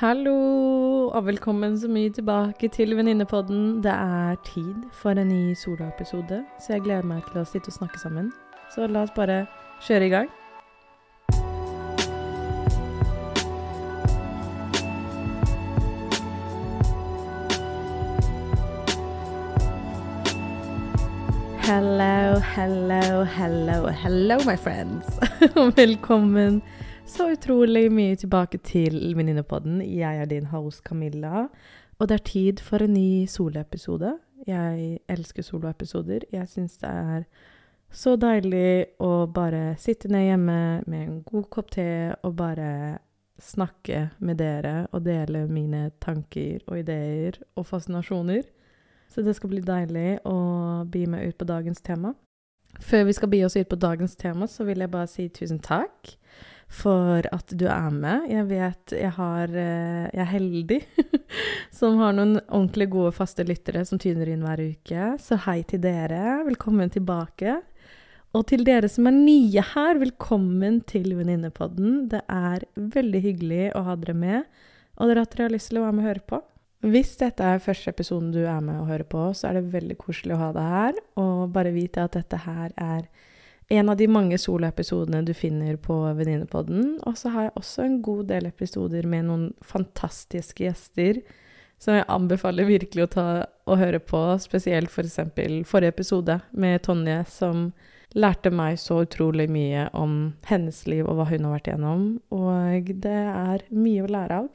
Hallo, og velkommen så mye tilbake til Venninnepodden. Det er tid for en ny soloepisode, så jeg gleder meg til å sitte og snakke sammen. Så la oss bare kjøre i gang. Hello, hello, hello, hello, my friends. Velkommen så utrolig mye tilbake til Venninnepodden. Jeg er din host Camilla, og det er tid for en ny soloepisode. Jeg elsker soloepisoder. Jeg syns det er så deilig å bare sitte ned hjemme med en god kopp te og bare snakke med dere og dele mine tanker og ideer og fascinasjoner. Så det skal bli deilig å bi meg ut på dagens tema. Før vi skal bi oss ut på dagens tema, så vil jeg bare si tusen takk for at du er med. Jeg vet jeg, har, jeg er heldig som har noen ordentlig gode, faste lyttere som tyner inn hver uke. Så hei til dere. Velkommen tilbake. Og til dere som er nye her, velkommen til Venninnepodden. Det er veldig hyggelig å ha dere med, og dere at dere har lyst til å være med og høre på. Hvis dette er første episoden du er med og hører på, så er det veldig koselig å ha deg her. Og bare vite at dette her er en av de mange soloepisodene du finner på Venninnepodden. Og så har jeg også en god del episoder med noen fantastiske gjester som jeg anbefaler virkelig å ta og høre på, spesielt f.eks. For forrige episode med Tonje, som lærte meg så utrolig mye om hennes liv og hva hun har vært igjennom. Og det er mye å lære av.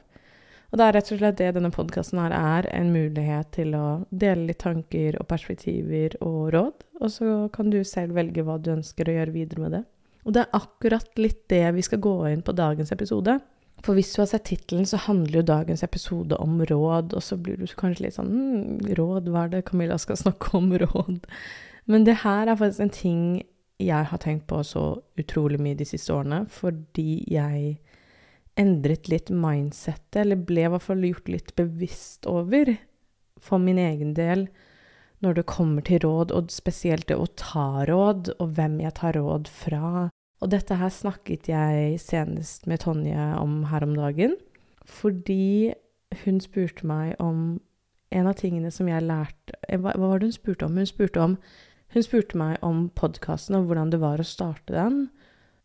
Og det er rett og slett det denne podkasten her er, en mulighet til å dele litt tanker og perspektiver og råd, og så kan du selv velge hva du ønsker å gjøre videre med det. Og det er akkurat litt det vi skal gå inn på dagens episode. For hvis du har sett tittelen, så handler jo dagens episode om råd, og så blir du kanskje litt sånn hm, Råd, hva er det Camilla skal snakke om råd? Men det her er faktisk en ting jeg har tenkt på så utrolig mye de siste årene, fordi jeg endret litt mindsettet, eller ble i hvert fall gjort litt bevisst over, for min egen del, når det kommer til råd, og spesielt det å ta råd, og hvem jeg tar råd fra. Og dette her snakket jeg senest med Tonje om her om dagen, fordi hun spurte meg om en av tingene som jeg lærte Hva var det hun spurte om? Hun spurte, om, hun spurte meg om podkasten og hvordan det var å starte den.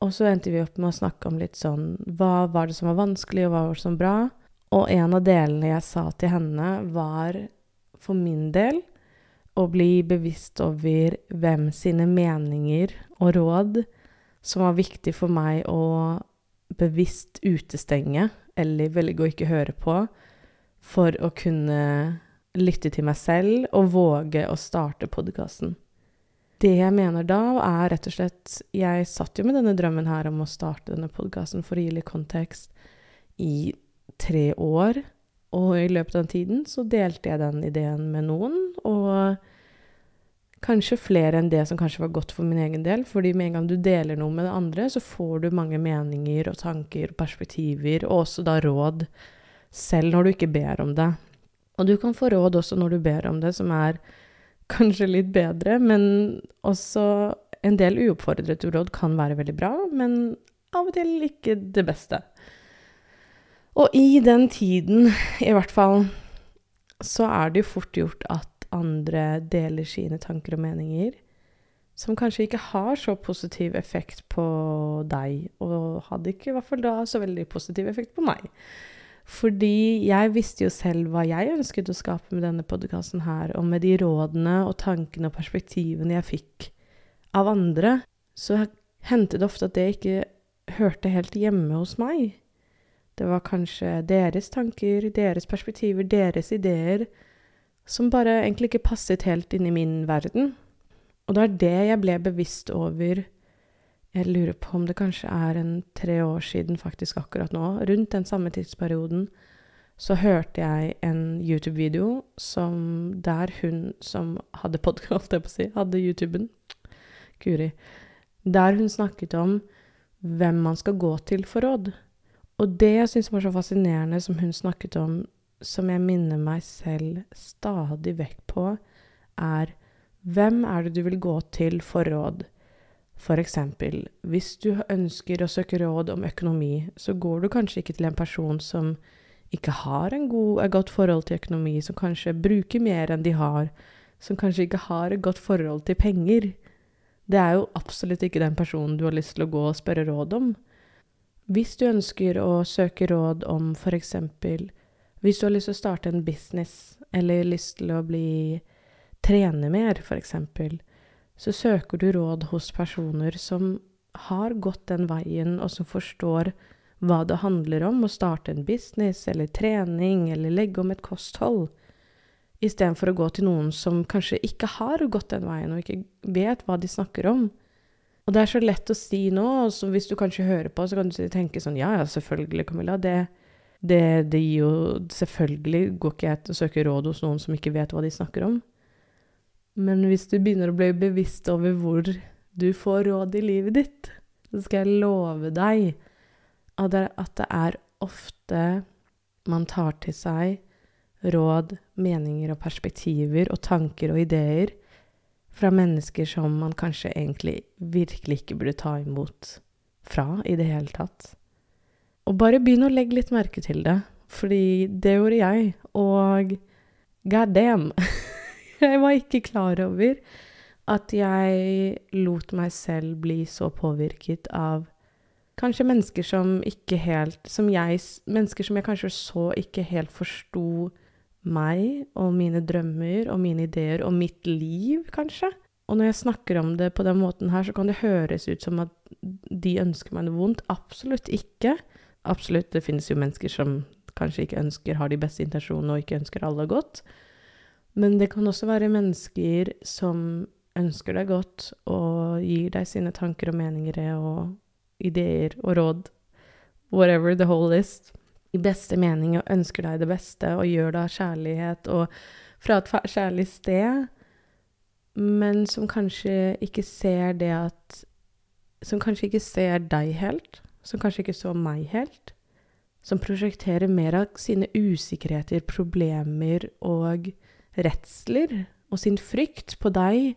Og så endte vi opp med å snakke om litt sånn Hva var det som var vanskelig, og hva var det som var bra? Og en av delene jeg sa til henne, var for min del å bli bevisst over hvem sine meninger og råd som var viktig for meg å bevisst utestenge, eller velge å ikke høre på, for å kunne lytte til meg selv og våge å starte podkasten. Det jeg mener da, er rett og slett Jeg satt jo med denne drømmen her om å starte denne podkasten for å gi litt kontekst i tre år. Og i løpet av den tiden så delte jeg den ideen med noen, og kanskje flere enn det som kanskje var godt for min egen del. fordi med en gang du deler noe med det andre, så får du mange meninger og tanker og perspektiver, og også da råd, selv når du ikke ber om det. Og du kan få råd også når du ber om det, som er kanskje litt bedre, men også en del uoppfordret råd kan være veldig bra, men av og til ikke det beste. Og i den tiden, i hvert fall, så er det jo fort gjort at andre deler sine tanker og meninger som kanskje ikke har så positiv effekt på deg, og hadde ikke i hvert fall da så veldig positiv effekt på meg. Fordi jeg visste jo selv hva jeg ønsket å skape med denne podkasten her, og med de rådene og tankene og perspektivene jeg fikk av andre, så hendte det ofte at det ikke hørte helt hjemme hos meg. Det var kanskje deres tanker, deres perspektiver, deres ideer som bare egentlig ikke passet helt inn i min verden. Og det er det jeg ble bevisst over jeg lurer på om det kanskje er en tre år siden faktisk akkurat nå. Rundt den samme tidsperioden så hørte jeg en YouTube-video som der hun som hadde podkast, jeg på å si, hadde YouTuben Guri. Der hun snakket om hvem man skal gå til for råd. Og det jeg syns var så fascinerende som hun snakket om, som jeg minner meg selv stadig vekk på, er hvem er det du vil gå til for råd? For eksempel, hvis du ønsker å søke råd om økonomi, så går du kanskje ikke til en person som ikke har god, et godt forhold til økonomi, som kanskje bruker mer enn de har, som kanskje ikke har et godt forhold til penger. Det er jo absolutt ikke den personen du har lyst til å gå og spørre råd om. Hvis du ønsker å søke råd om for eksempel Hvis du har lyst til å starte en business, eller lyst til å bli trene mer, for eksempel, så søker du råd hos personer som har gått den veien, og som forstår hva det handler om å starte en business eller trening eller legge om et kosthold, istedenfor å gå til noen som kanskje ikke har gått den veien og ikke vet hva de snakker om. Og det er så lett å si nå, så hvis du kanskje hører på, så kan du tenke sånn Ja, ja, selvfølgelig, Camilla. Det, det, det gir jo Selvfølgelig går ikke jeg til å søke råd hos noen som ikke vet hva de snakker om. Men hvis du begynner å bli bevisst over hvor du får råd i livet ditt, så skal jeg love deg at det, er ofte man tar til seg råd, meninger og perspektiver og tanker og ideer fra mennesker som man kanskje egentlig virkelig ikke burde ta imot fra i det hele tatt. Og bare begynn å legge litt merke til det, fordi det gjorde jeg, og god damn! jeg var ikke klar over at jeg lot meg selv bli så påvirket av kanskje mennesker som ikke helt Som jeg Mennesker som jeg kanskje så ikke helt forsto meg og mine drømmer og mine ideer og mitt liv, kanskje. Og når jeg snakker om det på den måten her, så kan det høres ut som at de ønsker meg noe vondt. Absolutt ikke. Absolutt, det finnes jo mennesker som kanskje ikke ønsker, har de beste intensjonene og ikke ønsker alle godt. Men det kan også være mennesker som ønsker deg godt og gir deg sine tanker og meninger og ideer og råd. Whatever the whole list i beste mening og ønsker deg det beste og gjør det av kjærlighet og fra et kjærlig sted, men som kanskje ikke ser det at Som kanskje ikke ser deg helt, som kanskje ikke så meg helt. Som prosjekterer mer av sine usikkerheter, problemer og redsler og sin frykt på deg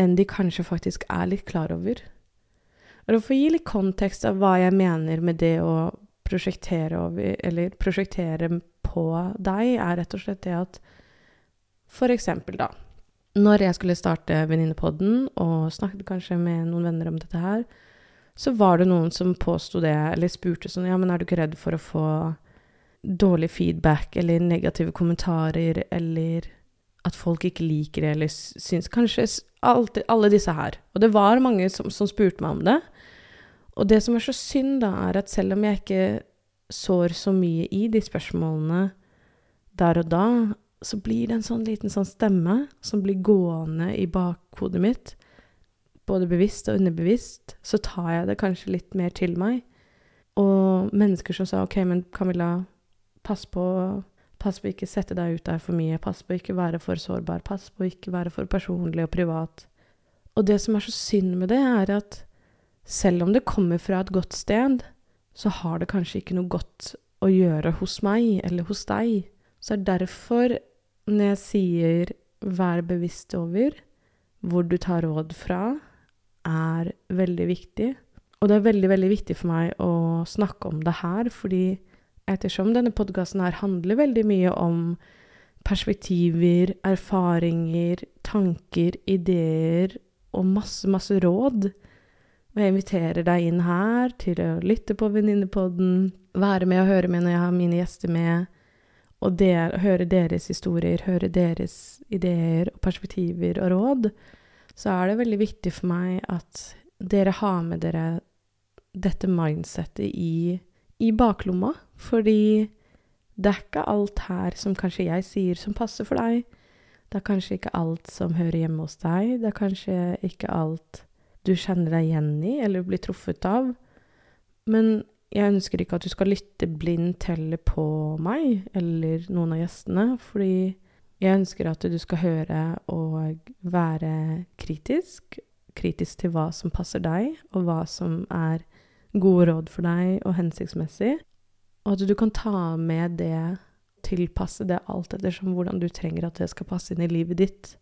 enn de kanskje faktisk er litt klar over. Og For å gi litt kontekst av hva jeg mener med det å prosjektere, over, eller prosjektere på deg, er rett og slett det at For eksempel, da. Når jeg skulle starte Venninnepodden, og snakket kanskje med noen venner om dette her, så var det noen som påsto det, eller spurte sånn Ja, men er du ikke redd for å få dårlig feedback eller negative kommentarer, eller at folk ikke liker det, eller syns Kanskje alt, alle disse her. Og det var mange som, som spurte meg om det. Og det som er så synd, da, er at selv om jeg ikke sår så mye i de spørsmålene der og da, så blir det en sånn liten sånn stemme som blir gående i bakhodet mitt, både bevisst og underbevisst, så tar jeg det kanskje litt mer til meg. Og mennesker som sa OK, men Camilla, pass på Pass på ikke sette deg ut der for mye. Pass på ikke være for sårbar. Pass på ikke være for personlig og privat. Og det som er så synd med det, er at selv om det kommer fra et godt sted, så har det kanskje ikke noe godt å gjøre hos meg eller hos deg. Så det er derfor, når jeg sier vær bevisst over hvor du tar råd fra, er veldig viktig. Og det er veldig, veldig viktig for meg å snakke om det her, fordi ettersom denne podkasten her handler veldig mye om perspektiver, erfaringer, tanker, ideer og masse, masse råd, og jeg inviterer deg inn her til å lytte på Venninnepodden, være med og høre med når jeg har mine gjester med, og der, høre deres historier, høre deres ideer og perspektiver og råd, så er det veldig viktig for meg at dere har med dere dette mindsettet i, i baklomma, fordi det er ikke alt her som kanskje jeg sier som passer for deg. Det er kanskje ikke alt som hører hjemme hos deg. Det er kanskje ikke alt du kjenner deg igjen i eller blir truffet av. Men jeg ønsker ikke at du skal lytte blindt heller på meg eller noen av gjestene, fordi jeg ønsker at du skal høre og være kritisk. Kritisk til hva som passer deg, og hva som er gode råd for deg og hensiktsmessig. Og at du kan ta med det, tilpasse det alt ettersom hvordan du trenger at det skal passe inn i livet ditt.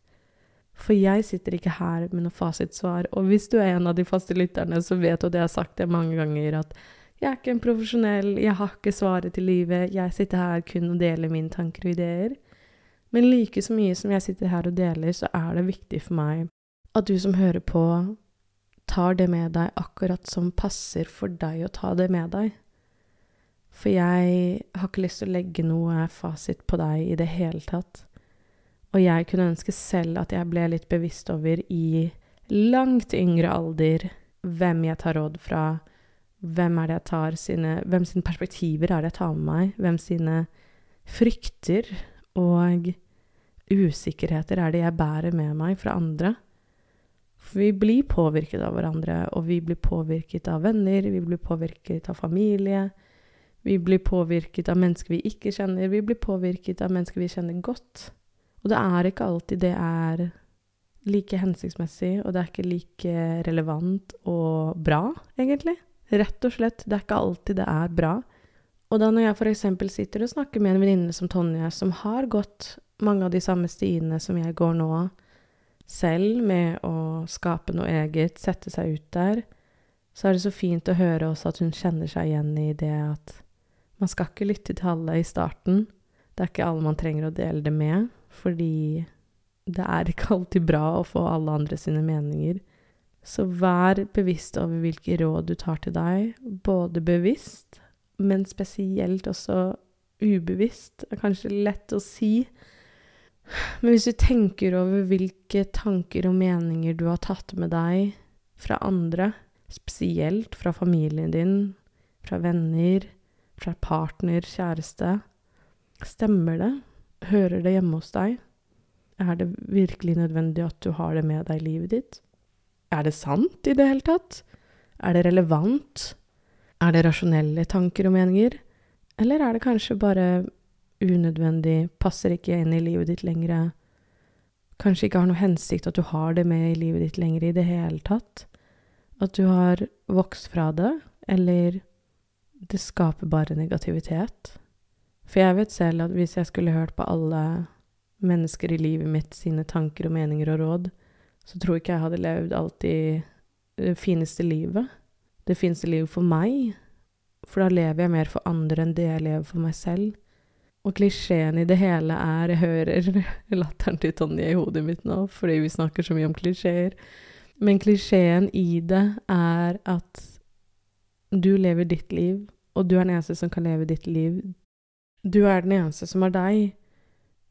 For jeg sitter ikke her med noe fasitsvar. Og hvis du er en av de faste lytterne, så vet du at jeg har sagt det mange ganger, at Jeg er ikke en profesjonell, jeg har ikke svaret til livet, jeg sitter her kun og deler mine tanker og ideer. Men like så mye som jeg sitter her og deler, så er det viktig for meg at du som hører på, tar det med deg akkurat som passer for deg å ta det med deg. For jeg har ikke lyst til å legge noe fasit på deg i det hele tatt. Og jeg kunne ønske selv at jeg ble litt bevisst over i langt yngre alder hvem jeg tar råd fra, hvem er det jeg tar sine Hvem sine perspektiver er det jeg tar med meg? Hvem sine frykter og usikkerheter er det jeg bærer med meg fra andre? For vi blir påvirket av hverandre, og vi blir påvirket av venner, vi blir påvirket av familie. Vi blir påvirket av mennesker vi ikke kjenner, vi blir påvirket av mennesker vi kjenner godt. Og det er ikke alltid det er like hensiktsmessig, og det er ikke like relevant og bra, egentlig. Rett og slett. Det er ikke alltid det er bra. Og da når jeg f.eks. sitter og snakker med en venninne som Tonje, som har gått mange av de samme stiene som jeg går nå, selv med å skape noe eget, sette seg ut der, så er det så fint å høre også at hun kjenner seg igjen i det at man skal ikke lytte til alle i starten. Det er ikke alle man trenger å dele det med, fordi det er ikke alltid bra å få alle andre sine meninger. Så vær bevisst over hvilke råd du tar til deg, både bevisst, men spesielt også ubevisst. Det er kanskje lett å si, men hvis du tenker over hvilke tanker og meninger du har tatt med deg fra andre, spesielt fra familien din, fra venner, fra partner, kjæreste, stemmer det? Hører det hjemme hos deg? Er det virkelig nødvendig at du har det med deg i livet ditt? Er det sant i det hele tatt? Er det relevant? Er det rasjonelle tanker og meninger? Eller er det kanskje bare unødvendig, passer ikke inn i livet ditt lenger, kanskje ikke har noe hensikt at du har det med i livet ditt lenger i det hele tatt? At du har vokst fra det, eller det skaper bare negativitet? For jeg vet selv at hvis jeg skulle hørt på alle mennesker i livet mitt sine tanker og meninger og råd, så tror ikke jeg hadde levd alltid det fineste livet. Det fineste livet for meg. For da lever jeg mer for andre enn det jeg lever for meg selv. Og klisjeen i det hele er Jeg hører latteren til Tonje i hodet mitt nå, fordi vi snakker så mye om klisjeer. Men klisjeen i det er at du lever ditt liv, og du er den eneste som kan leve ditt liv. Du er den eneste som er deg.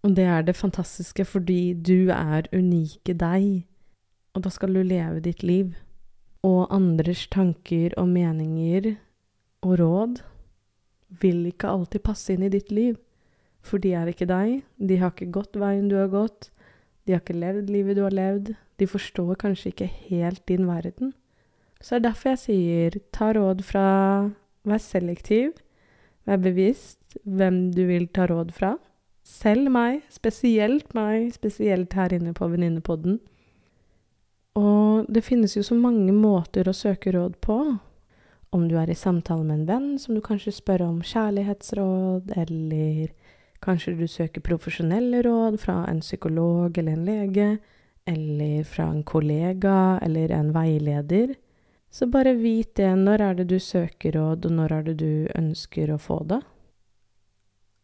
Og det er det fantastiske, fordi du er unike deg. Og da skal du leve ditt liv. Og andres tanker og meninger og råd vil ikke alltid passe inn i ditt liv. For de er ikke deg, de har ikke gått veien du har gått, de har ikke levd livet du har levd, de forstår kanskje ikke helt din verden. Så det er derfor jeg sier ta råd fra Vær selektiv, vær bevisst hvem du vil ta råd fra. Selv meg, spesielt meg, spesielt her inne på Venninnepodden. Og det finnes jo så mange måter å søke råd på. Om du er i samtale med en venn som du kanskje spør om kjærlighetsråd, eller Kanskje du søker profesjonelle råd fra en psykolog eller en lege, eller fra en kollega eller en veileder. Så bare vit det. Når er det du søker råd, og når er det du ønsker å få det?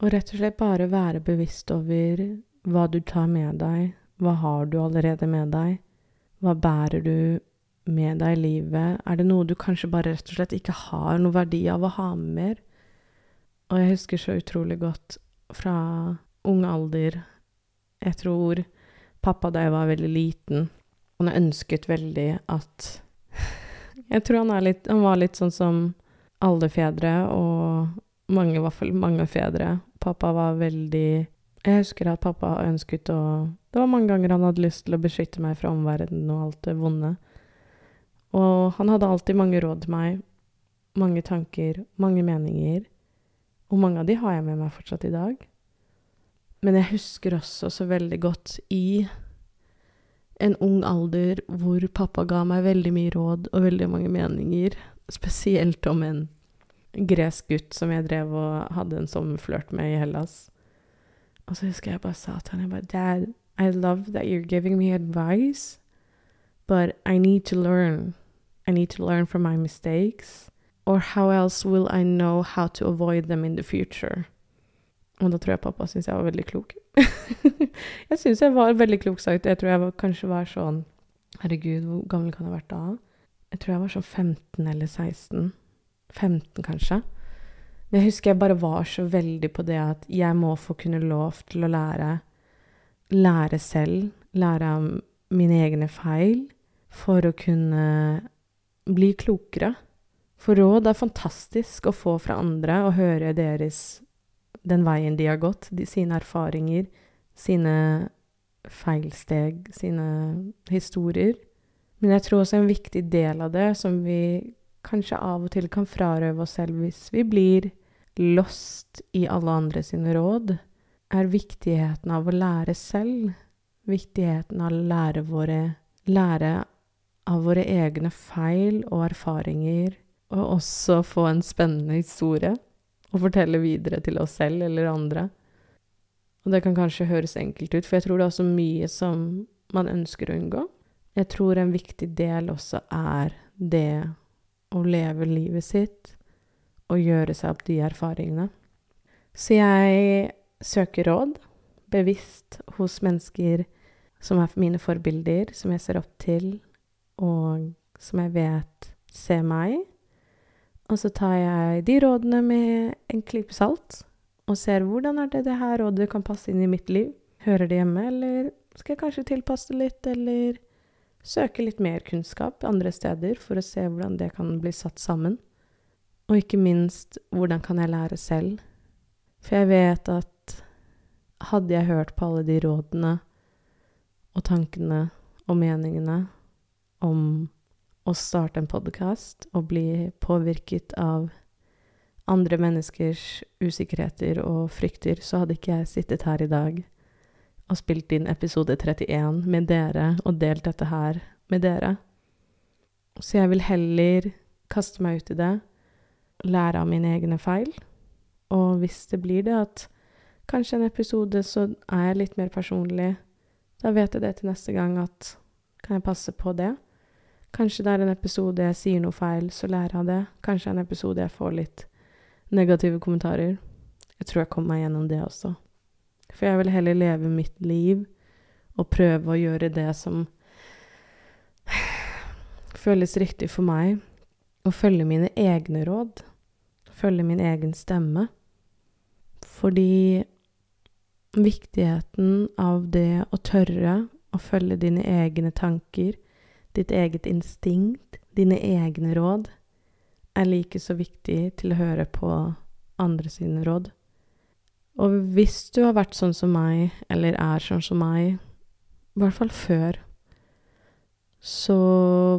Og rett og slett bare være bevisst over hva du tar med deg. Hva har du allerede med deg? Hva bærer du med deg i livet? Er det noe du kanskje bare rett og slett ikke har noe verdi av å ha med mer? Og jeg husker så utrolig godt fra ung alder. Jeg tror pappa da jeg var veldig liten, han ønsket veldig at Jeg tror han, litt, han var litt sånn som alle fedre, og mange, i hvert fall mange fedre. Pappa var veldig Jeg husker at pappa ønsket å Det var mange ganger han hadde lyst til å beskytte meg fra omverdenen og alt det vonde. Og han hadde alltid mange råd til meg, mange tanker, mange meninger. Og mange av de har jeg med meg fortsatt i dag. Men jeg husker også så veldig godt i en ung alder hvor pappa ga meg veldig mye råd og veldig mange meninger, spesielt om en gresk gutt som jeg drev og hadde en sommerflørt med i Hellas. Og så husker jeg bare sa til han, jeg bare, Dad, I love that you're giving me advice, but I need to learn. I need to learn from my mistakes. Or how else will I know how to avoid them in the future? Og da tror jeg pappa syntes jeg var veldig klok. jeg syns jeg var veldig klok sagt. Jeg tror jeg var, kanskje var sånn Herregud, hvor gammel kan jeg ha vært da? Jeg tror jeg var sånn 15 eller 16. 15, kanskje. Men jeg husker jeg bare var så veldig på det at jeg må få kunne lov til å lære. Lære selv. Lære av mine egne feil. For å kunne bli klokere. For råd er fantastisk å få fra andre og høre deres den veien de har gått, de, sine erfaringer, sine feilsteg, sine historier. Men jeg tror også en viktig del av det, som vi kanskje av og til kan frarøve oss selv hvis vi blir lost i alle andre sine råd, er viktigheten av å lære selv. Viktigheten av å lære, våre, lære av våre egne feil og erfaringer, og også få en spennende historie å fortelle videre til oss selv eller andre. Og det kan kanskje høres enkelt ut, for jeg tror det er også mye som man ønsker å unngå. Jeg tror en viktig del også er det å leve livet sitt og gjøre seg opp de erfaringene. Så jeg søker råd bevisst hos mennesker som er mine forbilder, som jeg ser opp til, og som jeg vet ser meg. Og så tar jeg de rådene med en klype salt og ser hvordan er det det her rådet kan passe inn i mitt liv. Hører det hjemme, eller skal jeg kanskje tilpasse det litt, eller søke litt mer kunnskap andre steder for å se hvordan det kan bli satt sammen. Og ikke minst, hvordan kan jeg lære selv? For jeg vet at hadde jeg hørt på alle de rådene og tankene og meningene om å starte en podkast og bli påvirket av andre menneskers usikkerheter og frykter, så hadde ikke jeg sittet her i dag og spilt inn episode 31 med dere og delt dette her med dere. Så jeg vil heller kaste meg ut i det, lære av mine egne feil. Og hvis det blir det at kanskje en episode så er jeg litt mer personlig, da vet jeg det til neste gang at kan jeg passe på det? Kanskje det er en episode jeg sier noe feil, så lærer jeg av det. Kanskje det er en episode jeg får litt negative kommentarer. Jeg tror jeg kommer meg gjennom det også. For jeg vil heller leve mitt liv og prøve å gjøre det som føles riktig for meg. Og følge mine egne råd. Følge min egen stemme. Fordi viktigheten av det å tørre å følge dine egne tanker ditt eget instinkt, dine egne råd, er like så viktig til å høre på andre sine råd. Og hvis du har vært sånn som meg, eller er sånn som meg, i hvert fall før, så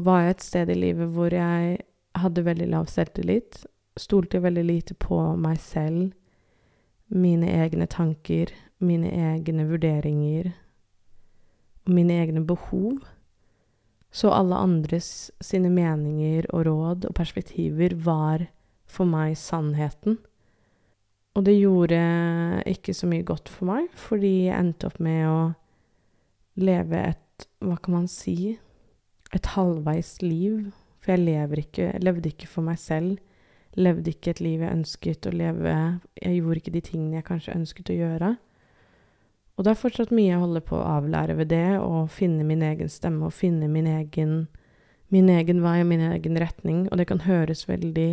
var jeg et sted i livet hvor jeg hadde veldig lav selvtillit, stolte veldig lite på meg selv, mine egne tanker, mine egne vurderinger, mine egne behov. Så alle andres sine meninger og råd og perspektiver var for meg sannheten. Og det gjorde ikke så mye godt for meg, fordi jeg endte opp med å leve et Hva kan man si? Et halvveis liv. For jeg ikke, levde ikke for meg selv. Levde ikke et liv jeg ønsket å leve. Jeg gjorde ikke de tingene jeg kanskje ønsket å gjøre. Og det er fortsatt mye jeg holder på å avlære ved det, å finne min egen stemme og finne min egen, min egen vei og min egen retning. Og det kan høres veldig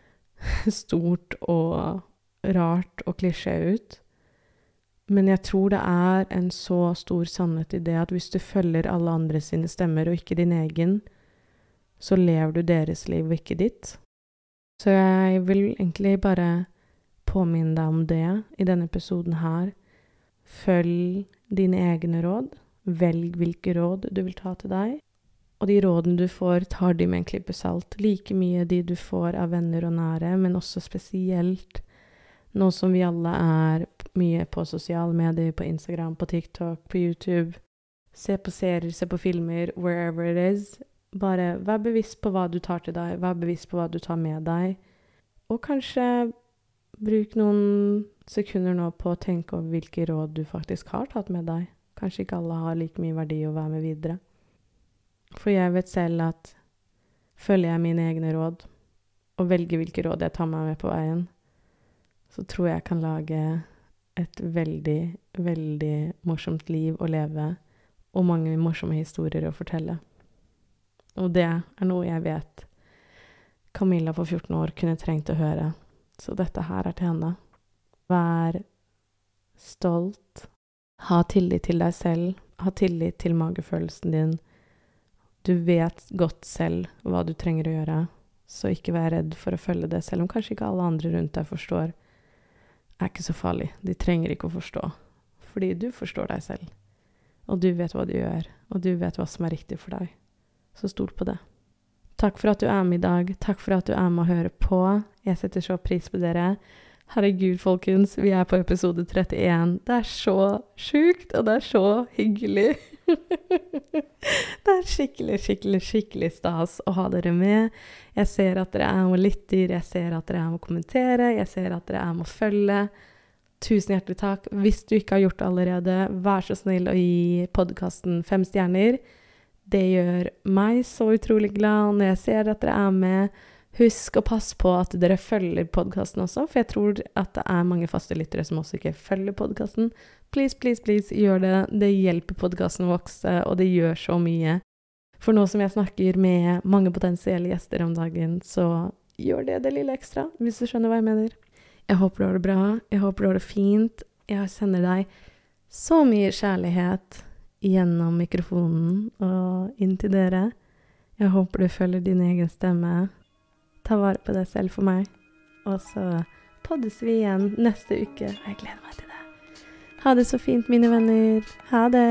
stort og rart og klisjé ut. Men jeg tror det er en så stor sannhet i det at hvis du følger alle andre sine stemmer og ikke din egen, så lever du deres liv og ikke ditt. Så jeg vil egentlig bare påminne deg om det i denne episoden her Følg dine egne råd. Velg hvilke råd du vil ta til deg. Og de rådene du får, tar de med en klype salt. Like mye de du får av venner og nære, men også spesielt nå som vi alle er mye på sosiale medier, på Instagram, på TikTok, på YouTube. Se på serier, se på filmer, wherever it is. Bare vær bevisst på hva du tar til deg, vær bevisst på hva du tar med deg. Og kanskje bruk noen sekunder nå på å tenke over hvilke råd du faktisk har tatt med deg. Kanskje ikke alle har like mye verdi å være med videre. For jeg vet selv at følger jeg mine egne råd og velger hvilke råd jeg tar meg med på veien, så tror jeg jeg kan lage et veldig, veldig morsomt liv å leve, og mange morsomme historier å fortelle. Og det er noe jeg vet Camilla på 14 år kunne trengt å høre. Så dette her er til henne. Vær stolt. Ha tillit til deg selv. Ha tillit til magefølelsen din. Du vet godt selv hva du trenger å gjøre, så ikke vær redd for å følge det, selv om kanskje ikke alle andre rundt deg forstår. Det er ikke så farlig. De trenger ikke å forstå, fordi du forstår deg selv. Og du vet hva du gjør, og du vet hva som er riktig for deg. Så stol på det. Takk for at du er med i dag. Takk for at du er med og hører på. Jeg setter så pris på dere. Herregud, folkens, vi er på episode 31. Det er så sjukt, og det er så hyggelig. det er skikkelig, skikkelig, skikkelig stas å ha dere med. Jeg ser at dere er med og lytter, jeg ser at dere er med å kommentere, jeg ser at dere er med å følge. Tusen hjertelig takk. Hvis du ikke har gjort det allerede, vær så snill å gi podkasten fem stjerner. Det gjør meg så utrolig glad når jeg ser at dere er med. Husk å passe på at dere følger podkasten også, for jeg tror at det er mange faste lyttere som også ikke følger podkasten. Please, please, please, gjør det. Det hjelper podkasten å vokse, og det gjør så mye. For nå som jeg snakker med mange potensielle gjester om dagen, så gjør det det lille ekstra, hvis du skjønner hva jeg mener. Jeg håper du har det bra. Jeg håper du har det fint. Jeg sender deg så mye kjærlighet gjennom mikrofonen og inn til dere. Jeg håper du følger din egen stemme ta vare på deg selv for meg. Og så poddes vi igjen neste uke. Jeg gleder meg til det. Ha det så fint, mine venner. Ha det.